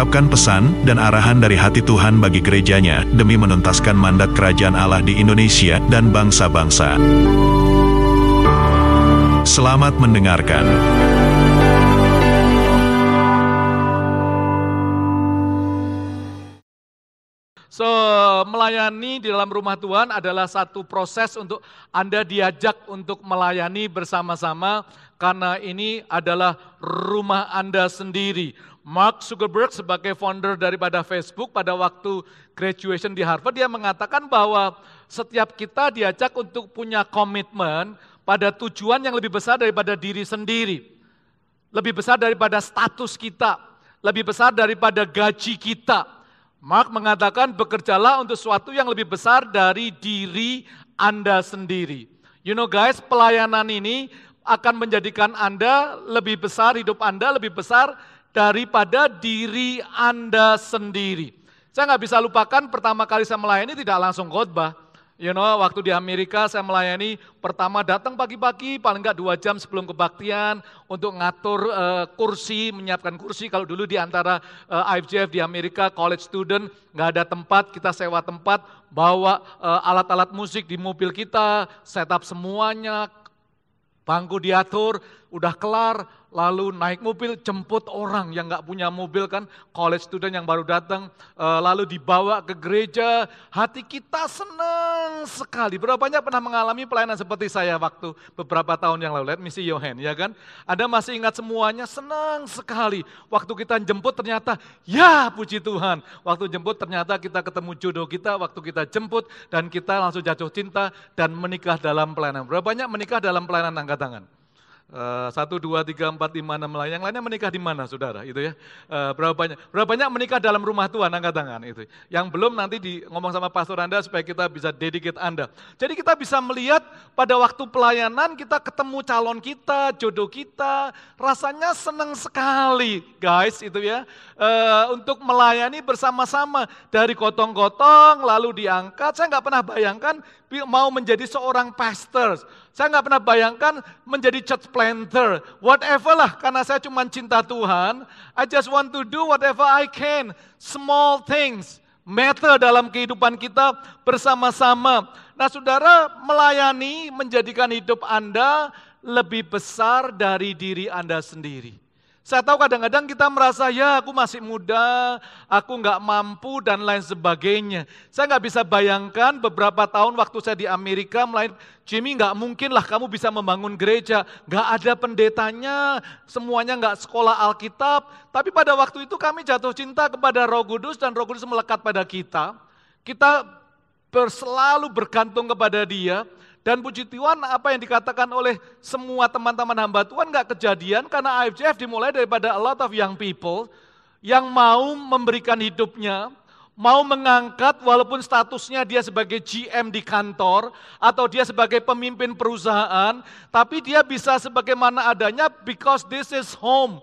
mengungkapkan pesan dan arahan dari hati Tuhan bagi gerejanya demi menuntaskan mandat kerajaan Allah di Indonesia dan bangsa-bangsa. Selamat mendengarkan. So, melayani di dalam rumah Tuhan adalah satu proses untuk Anda diajak untuk melayani bersama-sama karena ini adalah rumah Anda sendiri. Mark Zuckerberg sebagai founder daripada Facebook pada waktu graduation di Harvard dia mengatakan bahwa setiap kita diajak untuk punya komitmen pada tujuan yang lebih besar daripada diri sendiri. Lebih besar daripada status kita, lebih besar daripada gaji kita Mark mengatakan bekerjalah untuk sesuatu yang lebih besar dari diri Anda sendiri. You know guys, pelayanan ini akan menjadikan Anda lebih besar, hidup Anda lebih besar daripada diri Anda sendiri. Saya nggak bisa lupakan pertama kali saya melayani tidak langsung khotbah. You know, waktu di Amerika saya melayani pertama datang pagi-pagi, paling nggak dua jam sebelum kebaktian untuk ngatur uh, kursi, menyiapkan kursi. Kalau dulu di antara uh, eh, IFJF di Amerika, college student, nggak ada tempat, kita sewa tempat, bawa uh, alat-alat musik di mobil kita, setup semuanya, bangku diatur, udah kelar, lalu naik mobil jemput orang yang nggak punya mobil kan, college student yang baru datang, eh, lalu dibawa ke gereja, hati kita senang sekali. Berapa banyak pernah mengalami pelayanan seperti saya waktu beberapa tahun yang lalu, see your hand, ya kan? Anda masih ingat semuanya, senang sekali. Waktu kita jemput ternyata, ya puji Tuhan. Waktu jemput ternyata kita ketemu jodoh kita, waktu kita jemput dan kita langsung jatuh cinta dan menikah dalam pelayanan. Berapa banyak menikah dalam pelayanan angkat tangan? Uh, satu, dua, tiga, empat, lima, enam lah. Yang lainnya menikah di mana, saudara? Itu ya. Uh, berapa banyak? Berapa banyak menikah dalam rumah Tuhan? Angkat tangan itu. Yang belum nanti di ngomong sama pastor Anda supaya kita bisa dedicate Anda. Jadi kita bisa melihat pada waktu pelayanan kita ketemu calon kita, jodoh kita, rasanya senang sekali, guys, itu ya. Uh, untuk melayani bersama-sama dari gotong-gotong lalu diangkat. Saya nggak pernah bayangkan mau menjadi seorang pastor. Saya nggak pernah bayangkan menjadi church planter. Whatever lah, karena saya cuma cinta Tuhan. I just want to do whatever I can. Small things matter dalam kehidupan kita bersama-sama. Nah saudara, melayani menjadikan hidup Anda lebih besar dari diri Anda sendiri. Saya tahu kadang-kadang kita merasa ya aku masih muda, aku nggak mampu dan lain sebagainya. Saya nggak bisa bayangkan beberapa tahun waktu saya di Amerika, mulai Jimmy nggak mungkin lah kamu bisa membangun gereja, nggak ada pendetanya, semuanya nggak sekolah Alkitab. Tapi pada waktu itu kami jatuh cinta kepada Roh Kudus dan Roh Kudus melekat pada kita. Kita selalu bergantung kepada Dia. Dan puji Tuhan apa yang dikatakan oleh semua teman-teman hamba Tuhan nggak kejadian karena IFJF dimulai daripada a lot of young people yang mau memberikan hidupnya, mau mengangkat walaupun statusnya dia sebagai GM di kantor atau dia sebagai pemimpin perusahaan, tapi dia bisa sebagaimana adanya because this is home.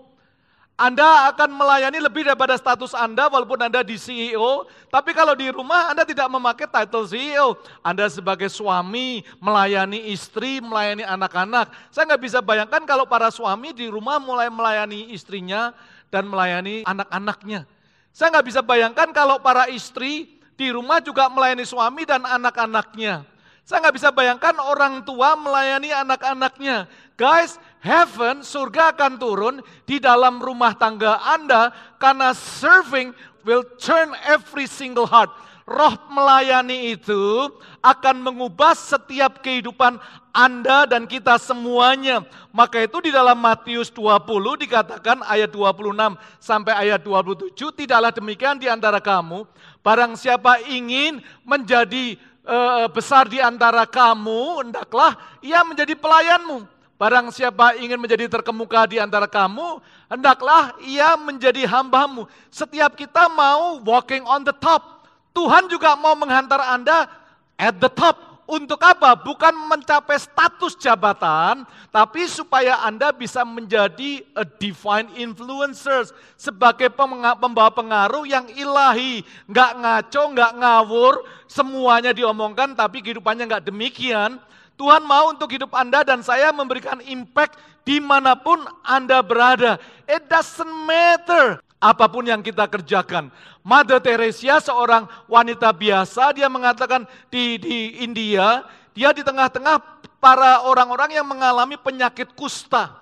Anda akan melayani lebih daripada status Anda walaupun Anda di CEO, tapi kalau di rumah Anda tidak memakai title CEO. Anda sebagai suami melayani istri, melayani anak-anak. Saya nggak bisa bayangkan kalau para suami di rumah mulai melayani istrinya dan melayani anak-anaknya. Saya nggak bisa bayangkan kalau para istri di rumah juga melayani suami dan anak-anaknya. Saya nggak bisa bayangkan orang tua melayani anak-anaknya. Guys, heaven, surga akan turun di dalam rumah tangga Anda karena serving will turn every single heart. Roh melayani itu akan mengubah setiap kehidupan Anda dan kita semuanya. Maka itu di dalam Matius 20 dikatakan ayat 26 sampai ayat 27, tidaklah demikian di antara kamu, barang siapa ingin menjadi uh, besar di antara kamu, hendaklah ia menjadi pelayanmu. Barang siapa ingin menjadi terkemuka di antara kamu, hendaklah ia menjadi hambamu. Setiap kita mau walking on the top. Tuhan juga mau menghantar Anda at the top, Untuk apa? Bukan mencapai status jabatan, tapi supaya Anda bisa menjadi a divine influencers. Sebagai pembawa pengaruh yang ilahi. Nggak ngaco, nggak ngawur, semuanya diomongkan tapi kehidupannya nggak demikian. Tuhan mau untuk hidup Anda dan saya memberikan impact di mana pun Anda berada. It doesn't matter apa pun yang kita kerjakan. Mother Teresa seorang wanita biasa, dia mengatakan di, di India, dia di tengah-tengah para orang-orang yang mengalami penyakit kusta.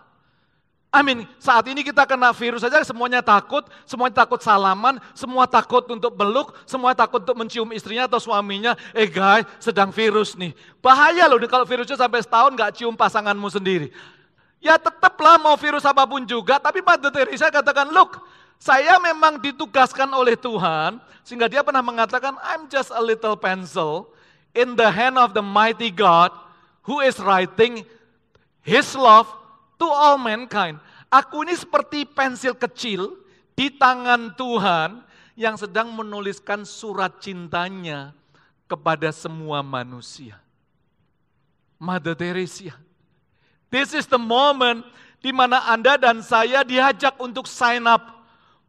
Amin. Saat ini kita kena virus saja semuanya takut, semuanya takut salaman, semua takut untuk beluk, semua takut untuk mencium istrinya atau suaminya. Eh guys, sedang virus nih. Bahaya loh kalau virusnya sampai setahun gak cium pasanganmu sendiri. Ya tetaplah mau virus apa pun juga, tapi Mother Teresa katakan, look, saya memang ditugaskan oleh Tuhan, sehingga dia pernah mengatakan, I'm just a little pencil in the hand of the mighty God who is writing His love to all mankind. Aku ini seperti pensil kecil di tangan Tuhan yang sedang menuliskan surat cintanya kepada semua manusia. Mother Teresa. This is the moment di mana Anda dan saya diajak untuk sign up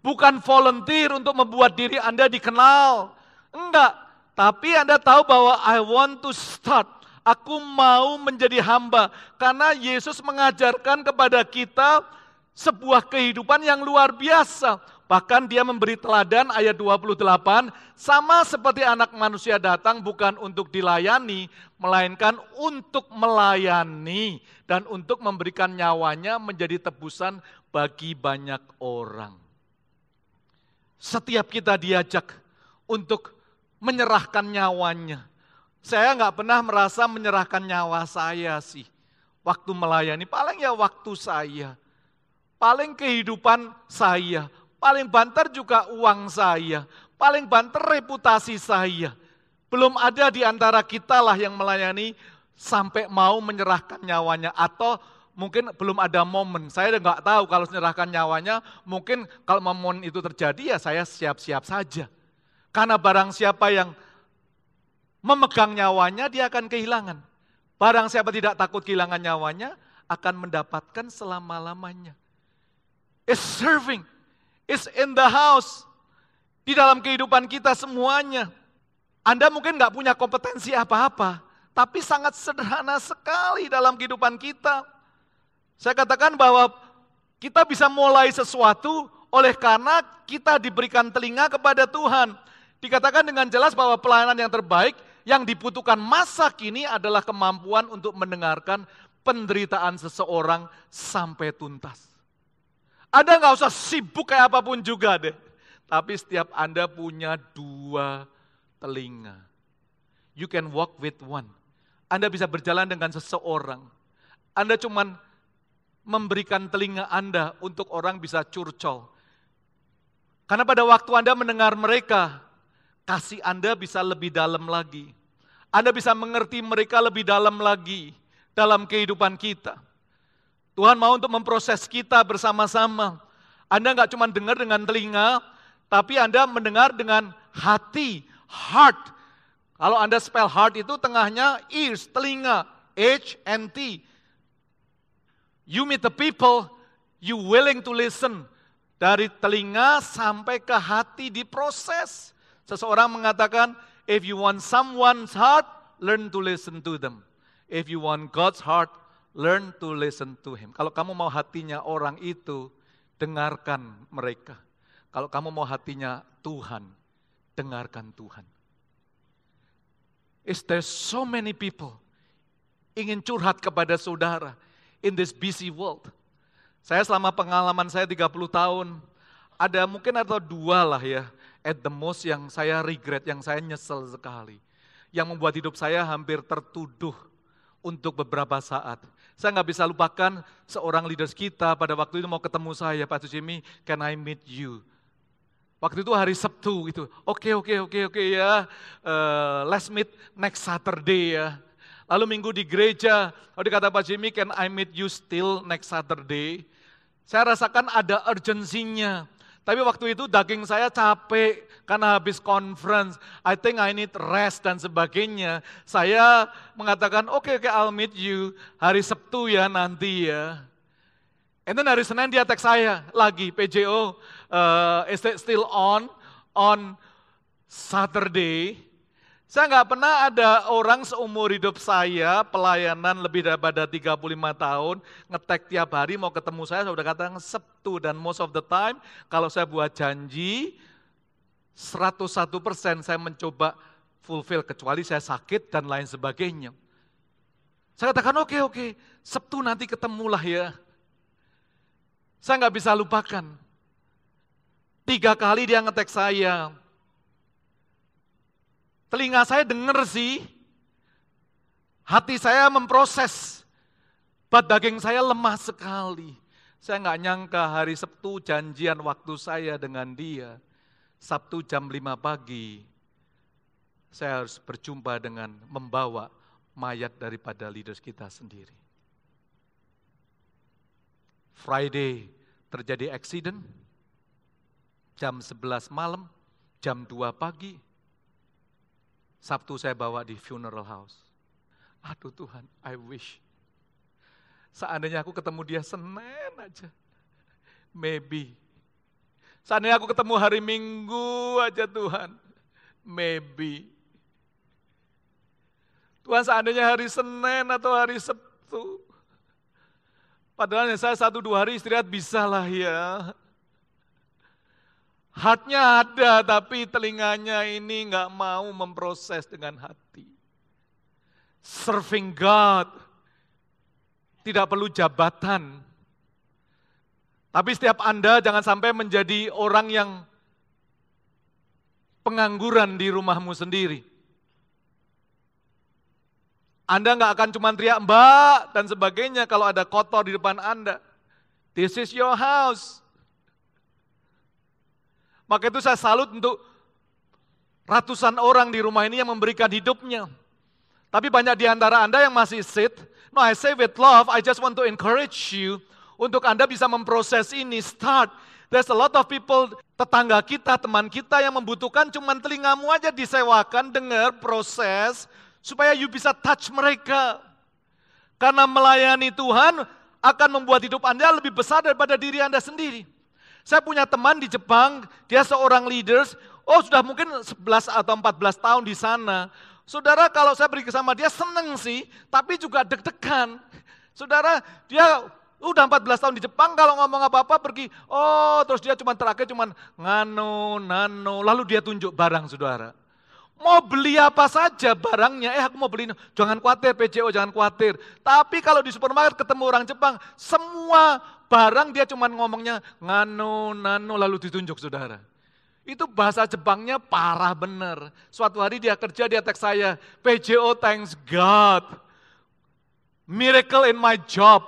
Bukan volunteer untuk membuat diri Anda dikenal. Enggak. Tapi Anda tahu bahwa I want to start. Aku mau menjadi hamba. Karena Yesus mengajarkan kepada kita sebuah kehidupan yang luar biasa. Bahkan dia memberi teladan ayat 28, sama seperti anak manusia datang bukan untuk dilayani, melainkan untuk melayani dan untuk memberikan nyawanya menjadi tebusan bagi banyak orang. Setiap kita diajak untuk menyerahkan nyawanya. Saya nggak pernah merasa menyerahkan nyawa saya sih. Waktu melayani, paling ya waktu saya. Paling kehidupan saya. Paling banter juga uang saya. Paling banter reputasi saya. Belum ada di antara kita lah yang melayani sampai mau menyerahkan nyawanya. Atau mungkin belum ada momen. Saya nggak tahu kalau menyerahkan nyawanya, mungkin kalau momen itu terjadi ya saya siap-siap saja. Karena barang siapa yang memegang nyawanya, dia akan kehilangan. Barang siapa tidak takut kehilangan nyawanya, akan mendapatkan selama-lamanya. Is serving, is in the house, di dalam kehidupan kita semuanya. Anda mungkin nggak punya kompetensi apa-apa, tapi sangat sederhana sekali dalam kehidupan kita saya katakan bahwa kita bisa mulai sesuatu oleh karena kita diberikan telinga kepada Tuhan. Dikatakan dengan jelas bahwa pelayanan yang terbaik yang dibutuhkan masa kini adalah kemampuan untuk mendengarkan penderitaan seseorang sampai tuntas. Anda nggak usah sibuk kayak apa pun juga deh. Tapi setiap Anda punya dua telinga. You can walk with one. Anda bisa berjalan dengan seseorang. Anda cuman memberikan telinga Anda untuk orang bisa curcol. Karena pada waktu Anda mendengar mereka, kasih Anda bisa lebih dalam lagi. Anda bisa mengerti mereka lebih dalam lagi dalam kehidupan kita. Tuhan mau untuk memproses kita bersama-sama. Anda nggak cuma dengar dengan telinga, tapi Anda mendengar dengan hati, heart. Kalau Anda spell heart itu tengahnya ears, telinga, H and T. You meet the people, you willing to listen. Dari telinga sampai ke hati diproses. Seseorang mengatakan, if you want someone's heart, learn to listen to them. If you want God's heart, learn to listen to him. Kalau kamu mau hatinya orang itu, dengarkan mereka. Kalau kamu mau hatinya Tuhan, dengarkan Tuhan. Is there so many people ingin curhat kepada saudara, in this busy world. Saya selama pengalaman saya 30 tahun, ada mungkin atau dua lah ya, at the most yang saya regret, yang saya nyesel sekali. Yang membuat hidup saya hampir tertuduh untuk beberapa saat. Saya nggak bisa lupakan seorang leaders kita pada waktu itu mau ketemu saya, Pak Jimmy, can I meet you? Waktu itu hari Sabtu itu, oke okay, oke okay, oke okay, oke ya, uh, let's meet next Saturday ya. Lalu minggu di gereja, kalau dikata Pak Jimmy, can I meet you still next Saturday? Saya rasakan ada urgensinya. Tapi waktu itu daging saya capek karena habis conference. I think I need rest dan sebagainya. Saya mengatakan, oke, okay, okay, I'll meet you hari Sabtu ya nanti ya. And then hari Senin dia teks saya lagi, PJO uh, is still on, on Saturday. Saya nggak pernah ada orang seumur hidup saya, pelayanan lebih daripada 35 tahun, ngetek tiap hari mau ketemu saya, saya udah katakan Sabtu, dan most of the time, kalau saya buat janji, 101% saya mencoba fulfill, kecuali saya sakit dan lain sebagainya. Saya katakan, oke, okay, oke, okay, Sabtu nanti ketemulah ya. Saya nggak bisa lupakan. Tiga kali dia ngetek saya. Telinga saya denger sih. Hati saya memproses. Bat daging saya lemah sekali. Saya nggak nyangka hari Sabtu janjian waktu saya dengan dia. Sabtu jam 5 pagi. Saya harus berjumpa dengan membawa mayat daripada leaders kita sendiri. Friday terjadi accident, jam 11 malam, jam 2 pagi, Sabtu saya bawa di funeral house. Aduh Tuhan, I wish. Seandainya aku ketemu dia Senin aja. Maybe. Seandainya aku ketemu hari Minggu aja Tuhan. Maybe. Tuhan seandainya hari Senin atau hari Sabtu. Padahal saya satu dua hari istirahat bisa lah ya. Hatnya ada tapi telinganya ini nggak mau memproses dengan hati. Serving God tidak perlu jabatan. Tapi setiap Anda jangan sampai menjadi orang yang pengangguran di rumahmu sendiri. Anda nggak akan cuma teriak mbak dan sebagainya kalau ada kotor di depan Anda. This is your house. Maka itu saya salut untuk ratusan orang di rumah ini yang memberikan hidupnya. Tapi banyak di antara Anda yang masih sit. No, I say with love, I just want to encourage you untuk Anda bisa memproses ini, start. There's a lot of people, tetangga kita, teman kita yang membutuhkan cuman telingamu aja disewakan, dengar, proses, supaya you bisa touch mereka. Karena melayani Tuhan akan membuat hidup Anda lebih besar daripada diri Anda sendiri. Saya punya teman di Jepang, dia seorang leaders, oh sudah mungkin 11 atau 14 tahun di sana. Saudara kalau saya pergi sama dia seneng sih, tapi juga deg-degan. Saudara, dia udah 14 tahun di Jepang kalau ngomong apa-apa pergi, oh terus dia cuma terakhir cuma ngano, nano, lalu dia tunjuk barang saudara. Mau beli apa saja barangnya, eh aku mau beli, jangan khawatir PCO, jangan khawatir. Tapi kalau di supermarket ketemu orang Jepang, semua barang dia cuma ngomongnya ngano, nano, lalu ditunjuk saudara. Itu bahasa Jepangnya parah bener. Suatu hari dia kerja, dia teks saya, PJO thanks God. Miracle in my job.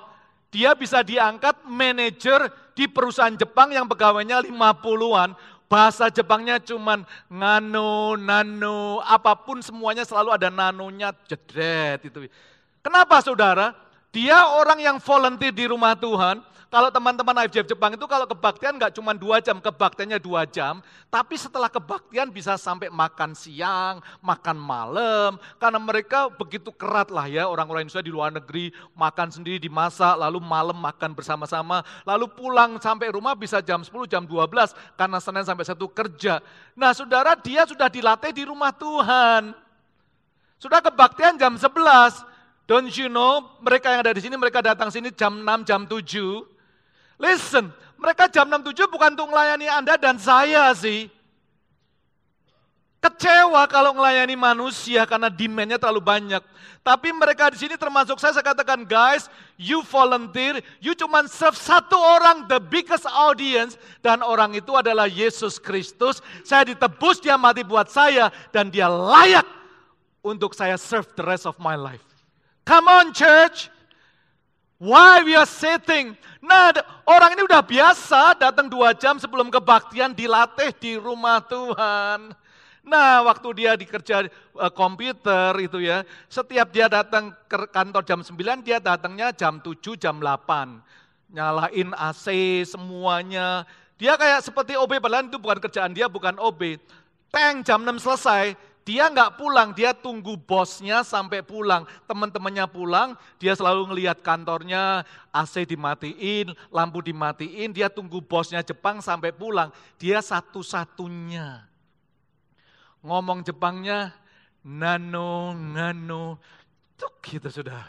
Dia bisa diangkat manajer di perusahaan Jepang yang pegawainya 50-an, Bahasa Jepangnya cuman ngano, nano, apa pun semuanya selalu ada nanonya, jedret itu. Kenapa saudara? Dia orang yang volunteer di rumah Tuhan, kalau teman-teman IFJF Jepang itu kalau kebaktian nggak cuma dua jam, kebaktiannya dua jam, tapi setelah kebaktian bisa sampai makan siang, makan malam, karena mereka begitu kerat lah ya orang-orang Indonesia di luar negeri, makan sendiri dimasak, lalu malam makan bersama-sama, lalu pulang sampai rumah bisa jam 10, jam 12, karena Senin sampai satu kerja. Nah saudara dia sudah dilatih di rumah Tuhan. Sudah kebaktian jam 11, Don't you know, mereka yang ada di sini, mereka datang sini jam 6, jam 7. Listen, mereka jam 6.7 bukan untuk melayani Anda dan saya sih. Kecewa kalau melayani manusia karena demandnya terlalu banyak. Tapi mereka di sini termasuk saya, saya katakan guys, you volunteer, you cuma serve satu orang, the biggest audience. Dan orang itu adalah Yesus Kristus. Saya ditebus, dia mati buat saya. Dan dia layak untuk saya serve the rest of my life. Come on church. Why we are sitting? Nah, orang ini udah biasa datang dua jam sebelum kebaktian dilatih di rumah Tuhan. Nah, waktu dia dikerja uh, komputer itu ya, setiap dia datang ke kantor jam 9, dia datangnya jam 7, jam 8. Nyalain AC semuanya, Dia kayak seperti OB, padahal itu bukan kerjaan dia, bukan OB. Teng jam 6 selesai, dia nggak pulang, dia tunggu bosnya sampai pulang. Teman-temannya pulang, dia selalu ngelihat kantornya, AC dimatiin, lampu dimatiin, dia tunggu bosnya Jepang sampai pulang. Dia satu-satunya. Ngomong Jepangnya, nano, nano, tuk gitu sudah.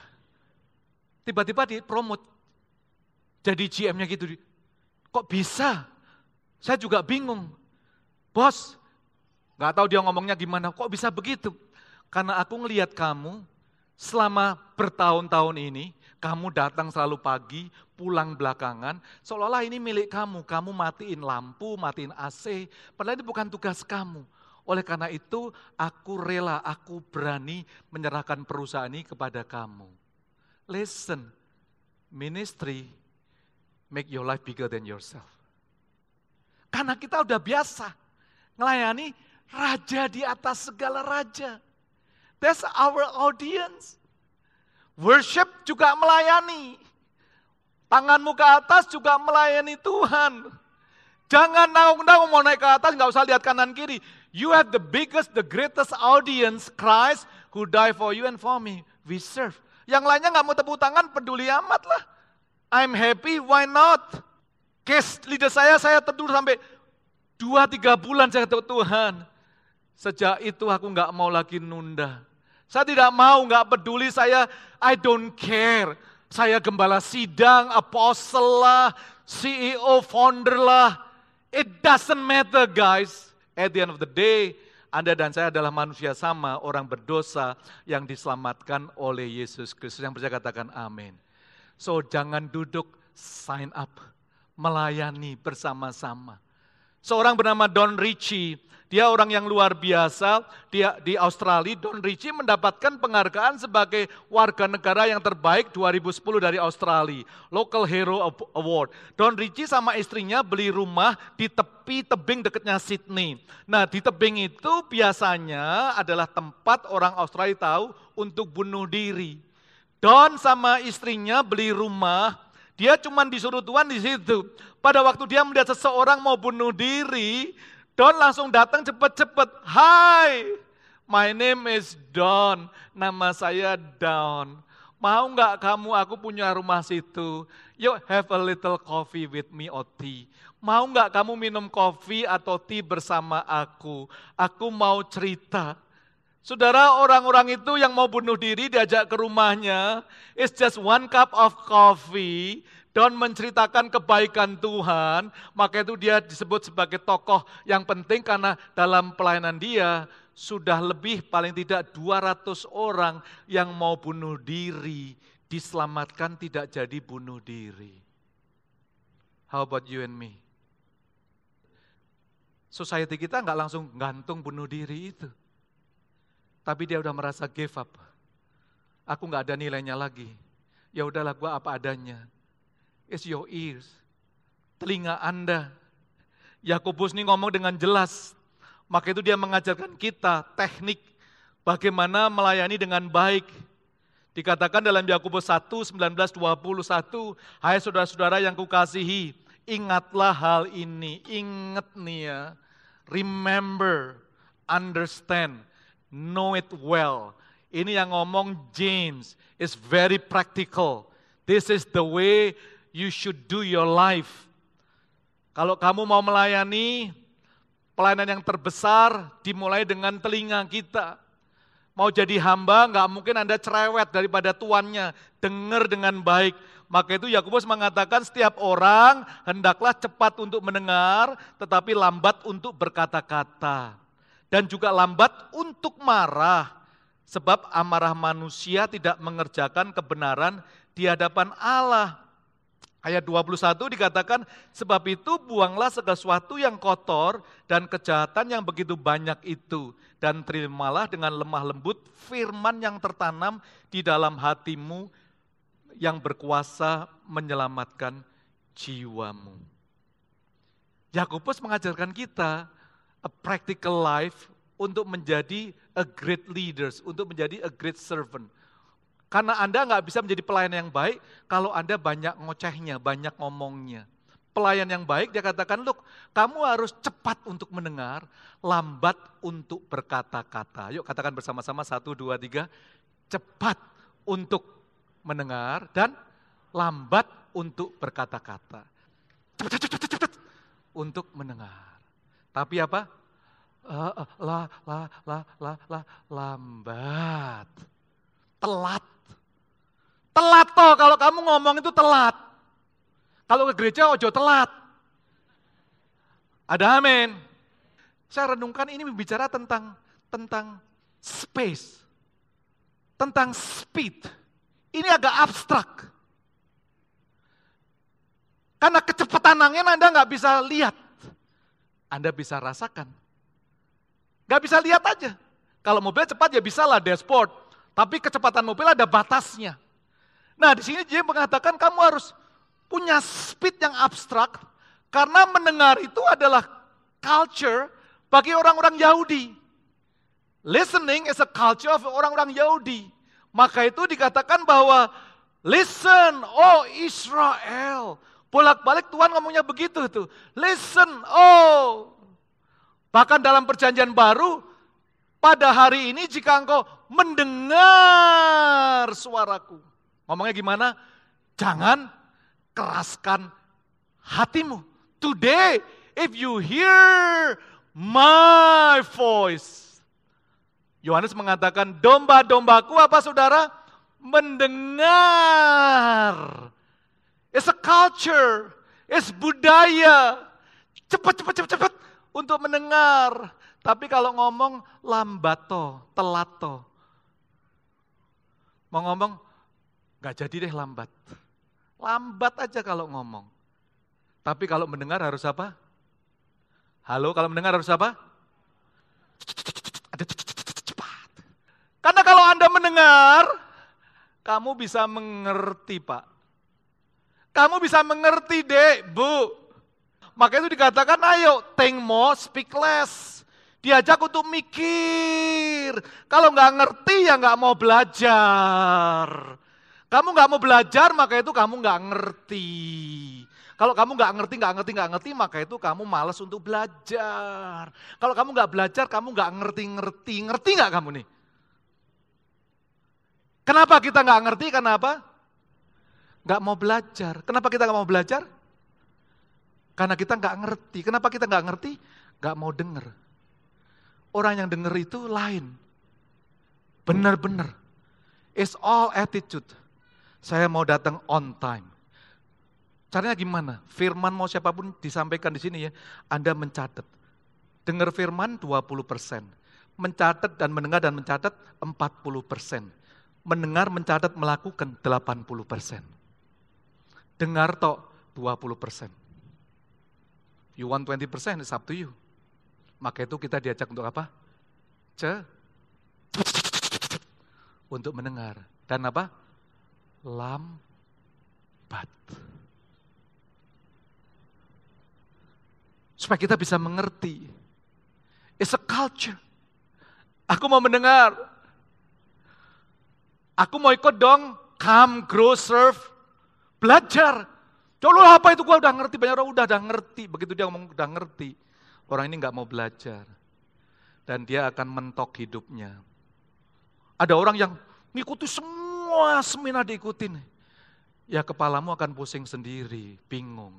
Tiba-tiba dipromot. Jadi GM-nya gitu. Kok bisa? Saya juga bingung. Bos, Gak tahu dia ngomongnya gimana, kok bisa begitu? Karena aku ngelihat kamu selama bertahun-tahun ini, kamu datang selalu pagi, pulang belakangan, seolah-olah ini milik kamu. Kamu matiin lampu, matiin AC, padahal ini bukan tugas kamu. Oleh karena itu, aku rela, aku berani menyerahkan perusahaan ini kepada kamu. Listen, ministry make your life bigger than yourself. Karena kita udah biasa ngelayani Raja di atas segala raja. That's our audience. Worship juga melayani. Tanganmu ke atas juga melayani Tuhan. Jangan nanggung-nanggung mau naik ke atas, nggak usah lihat kanan kiri. You have the biggest, the greatest audience, Christ, who die for you and for me. We serve. Yang lainnya nggak mau tepuk tangan, peduli amat lah. I'm happy, why not? Case leader saya, saya tidur sampai dua tiga bulan saya ketemu Tuhan. Sejak itu aku nggak mau lagi nunda. Saya tidak mau, nggak peduli saya, I don't care. Saya gembala sidang, apostle lah, CEO, founder lah. It doesn't matter guys. At the end of the day, anda dan saya adalah manusia sama, orang berdosa yang diselamatkan oleh Yesus Kristus. Yang percaya katakan amin. So jangan duduk, sign up, melayani bersama-sama. Seorang bernama Don Ritchie, dia orang yang luar biasa. Dia di Australia, Don Ritchie mendapatkan penghargaan sebagai warga negara yang terbaik 2010 dari Australia. Local Hero Award. Don Ritchie sama istrinya beli rumah di tepi tebing dekatnya Sydney. Nah di tebing itu biasanya adalah tempat orang Australia tahu untuk bunuh diri. Don sama istrinya beli rumah, dia cuma disuruh Tuhan di situ. Pada waktu dia melihat seseorang mau bunuh diri, Don langsung datang cepat-cepat. Hai, my name is Don. Nama saya Don. Mau nggak kamu, aku punya rumah situ. Yuk have a little coffee with me or tea. Mau nggak kamu minum kopi atau tea bersama aku? Aku mau cerita. Saudara, orang-orang itu yang mau bunuh diri diajak ke rumahnya. It's just one cup of coffee dan menceritakan kebaikan Tuhan, maka itu dia disebut sebagai tokoh yang penting karena dalam pelayanan dia sudah lebih paling tidak 200 orang yang mau bunuh diri, diselamatkan tidak jadi bunuh diri. How about you and me? Society kita nggak langsung gantung bunuh diri itu. Tapi dia udah merasa give up. Aku nggak ada nilainya lagi. Ya udahlah gua apa adanya is your ears. Telinga Anda. Yakobus ini ngomong dengan jelas. Maka itu dia mengajarkan kita teknik bagaimana melayani dengan baik. Dikatakan dalam Yakobus 1, 19, 21, Hai saudara-saudara yang kukasihi, ingatlah hal ini, ingat nih ya, remember, understand, know it well. Ini yang ngomong James, is very practical. This is the way you should do your life. Kalau kamu mau melayani, pelayanan yang terbesar dimulai dengan telinga kita. Mau jadi hamba, nggak mungkin Anda cerewet daripada tuannya. Dengar dengan baik. Maka itu Yakobus mengatakan setiap orang hendaklah cepat untuk mendengar, tetapi lambat untuk berkata-kata. Dan juga lambat untuk marah, sebab amarah manusia tidak mengerjakan kebenaran di hadapan Allah. Ayat 21 dikatakan, sebab itu buanglah segala sesuatu yang kotor dan kejahatan yang begitu banyak itu. Dan terimalah dengan lemah lembut firman yang tertanam di dalam hatimu yang berkuasa menyelamatkan jiwamu. Yakobus mengajarkan kita a practical life untuk menjadi a great leaders, untuk menjadi a great servant karena Anda nggak bisa menjadi pelayan yang baik kalau Anda banyak ngocehnya, banyak ngomongnya. pelayan yang baik, dia katakan, look, kamu harus cepat untuk mendengar, lambat untuk berkata-kata. Yuk katakan bersama-sama, satu, dua, tiga, cepat untuk mendengar dan lambat untuk berkata-kata. Cepat, cepat, cepat, cepat, untuk mendengar. Tapi apa? La, la, la, la, la, la, lambat. Telat. Telat toh, kalau kamu ngomong itu telat. Kalau ke gereja ojo telat. Ada amin. Saya renungkan ini bicara tentang tentang space. Tentang speed. Ini agak abstrak. Karena kecepatan angin Anda nggak bisa lihat. Anda bisa rasakan. Nggak bisa lihat aja. Kalau mobil cepat ya bisa lah dashboard. Tapi kecepatan mobil ada batasnya. Nah di sini dia mengatakan kamu harus punya speed yang abstrak, karena mendengar itu adalah culture bagi orang-orang Yahudi. Listening is a culture of orang-orang Yahudi. Maka itu dikatakan bahwa listen, oh Israel. Bolak-balik Tuhan ngomongnya begitu tuh. Listen, oh. Bahkan dalam perjanjian baru, pada hari ini jika engkau mendengar suaraku. Ngomongnya gimana? Jangan keraskan hatimu. Today, if you hear my voice. Yohanes mengatakan, domba-dombaku apa saudara? Mendengar. It's a culture, it's budaya. Cepat, cepat, cepat, cepat untuk mendengar. Tapi kalau ngomong lambat toh, telat toh. Mau ngomong, gak jadi deh lambat. Lambat aja kalau ngomong. Tapi kalau mendengar harus apa? Halo, kalau mendengar harus apa? Ada cepat. Karena kalau Anda mendengar, kamu bisa mengerti, Pak. Kamu bisa mengerti, Dek, Bu. Maka itu dikatakan, ayo, think more, speak less. Diajak untuk mikir. Kalau nggak ngerti ya nggak mau belajar. Kamu nggak mau belajar, maka itu kamu nggak ngerti. Kalau kamu nggak ngerti, nggak ngerti, nggak ngerti, maka itu kamu malas untuk belajar. Kalau kamu nggak belajar, kamu nggak ngerti-ngerti. Ngerti nggak kamu nih? Kenapa kita nggak ngerti? Kenapa? Nggak mau belajar. Kenapa kita nggak mau belajar? Karena kita nggak ngerti. Kenapa kita nggak ngerti? Nggak mau denger. Orang yang denger itu lain. Benar-benar. It's all attitude. Saya mau datang on time. Caranya gimana? Firman mau siapa pun disampaikan di sini ya, Anda mencatat. Dengar firman 20 persen. Mencatat dan mendengar dan mencatat 40 persen. Mendengar, mencatat, melakukan 80 persen. Dengar tok 20 persen. You want 20 persen, it's up to you. Maka itu kita diajak untuk apa? Ce, untuk mendengar. Dan apa? lambat. Supaya kita bisa mengerti. It's a culture. Aku mau mendengar. Aku mau ikut dong. Come, grow, serve. Belajar. Coba apa itu gua udah ngerti. Banyak orang udah, udah ngerti. Begitu dia ngomong udah ngerti. Orang ini nggak mau belajar. Dan dia akan mentok hidupnya. Ada orang yang ngikuti semua semua seminar diikutin. Ya kepalamu akan pusing sendiri, bingung.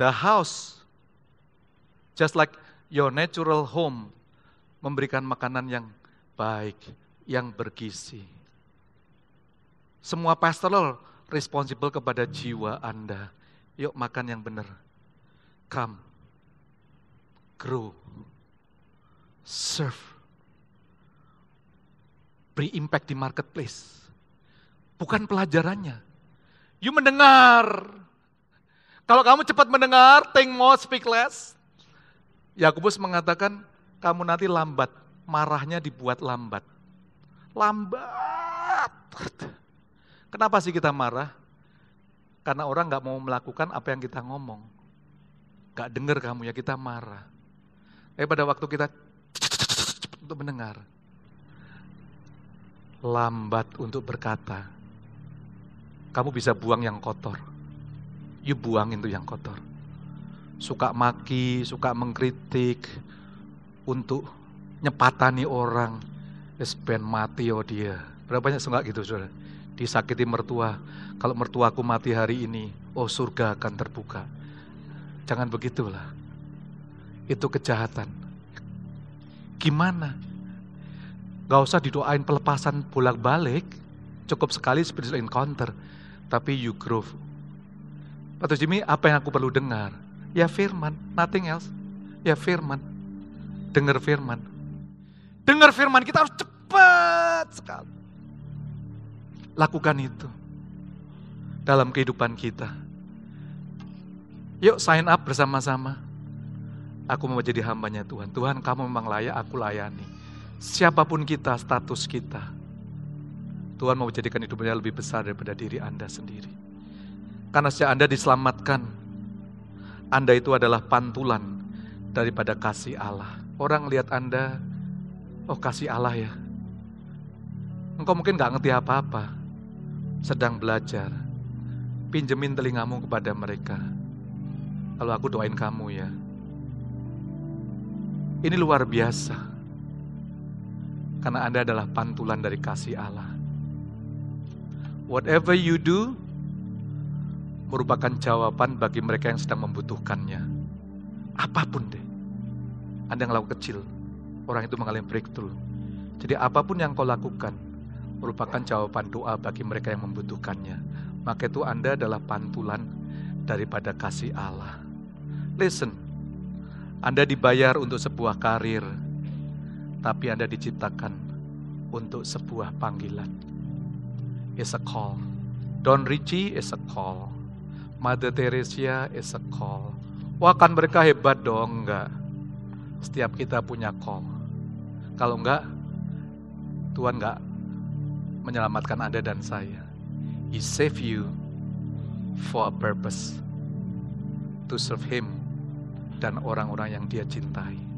The house, just like your natural home, memberikan makanan yang baik, yang bergizi. Semua pastoral responsible kepada jiwa Anda. Yuk makan yang benar. Come, grow, serve beri impact di marketplace. Bukan pelajarannya. You mendengar. Kalau kamu cepat mendengar, think more, speak less. Yakobus mengatakan, kamu nanti lambat. Marahnya dibuat lambat. Lambat. Kenapa sih kita marah? Karena orang nggak mau melakukan apa yang kita ngomong. Gak dengar kamu ya kita marah. Eh pada waktu kita untuk mendengar, lambat untuk berkata. Kamu bisa buang yang kotor. you buangin tuh yang kotor. Suka maki, suka mengkritik, untuk nyepatani orang, spend mati oh dia. Berapa banyak suka gitu saudara? Disakiti mertua, kalau mertuaku mati hari ini, oh surga akan terbuka. Jangan begitulah. Itu kejahatan. Gimana? Gak usah didoain pelepasan bolak-balik, cukup sekali spiritual encounter, tapi you grow. Pastor Jimmy, apa yang aku perlu dengar? Ya firman, nothing else. Ya firman. Dengar firman. Dengar firman, kita harus cepat sekali. Lakukan itu dalam kehidupan kita. Yuk sign up bersama-sama. Aku mau jadi hambanya Tuhan. Tuhan kamu memang layak aku layani. Siapa pun kita, status kita. Tuhan mau menjadikan hidupnya lebih besar daripada diri Anda sendiri. Karena sejak Anda diselamatkan, Anda itu adalah pantulan daripada kasih Allah. Orang lihat Anda, oh kasih Allah ya. Engkau mungkin gak ngerti apa-apa, sedang belajar. Pinjemin telingamu kepada mereka. Kalau aku doain kamu ya. Ini luar biasa. Karena Anda adalah pantulan dari kasih Allah. Whatever you do, merupakan jawaban bagi mereka yang sedang membutuhkannya. Apa pun deh. Anda yang lakukan kecil, orang itu mengalami breakthrough. Jadi apa pun yang kau lakukan, merupakan jawaban doa bagi mereka yang membutuhkannya. Maka itu Anda adalah pantulan daripada kasih Allah. Listen, anda dibayar untuk sebuah karir, tapi Anda diciptakan untuk sebuah panggilan. It's a call. Don Richie is a call. Mother Teresa is a call. Wah kan mereka hebat dong, enggak. Setiap kita punya call. Kalau enggak, Tuhan enggak menyelamatkan Anda dan saya. He save you for a purpose. To serve Him dan orang-orang yang dia cintai.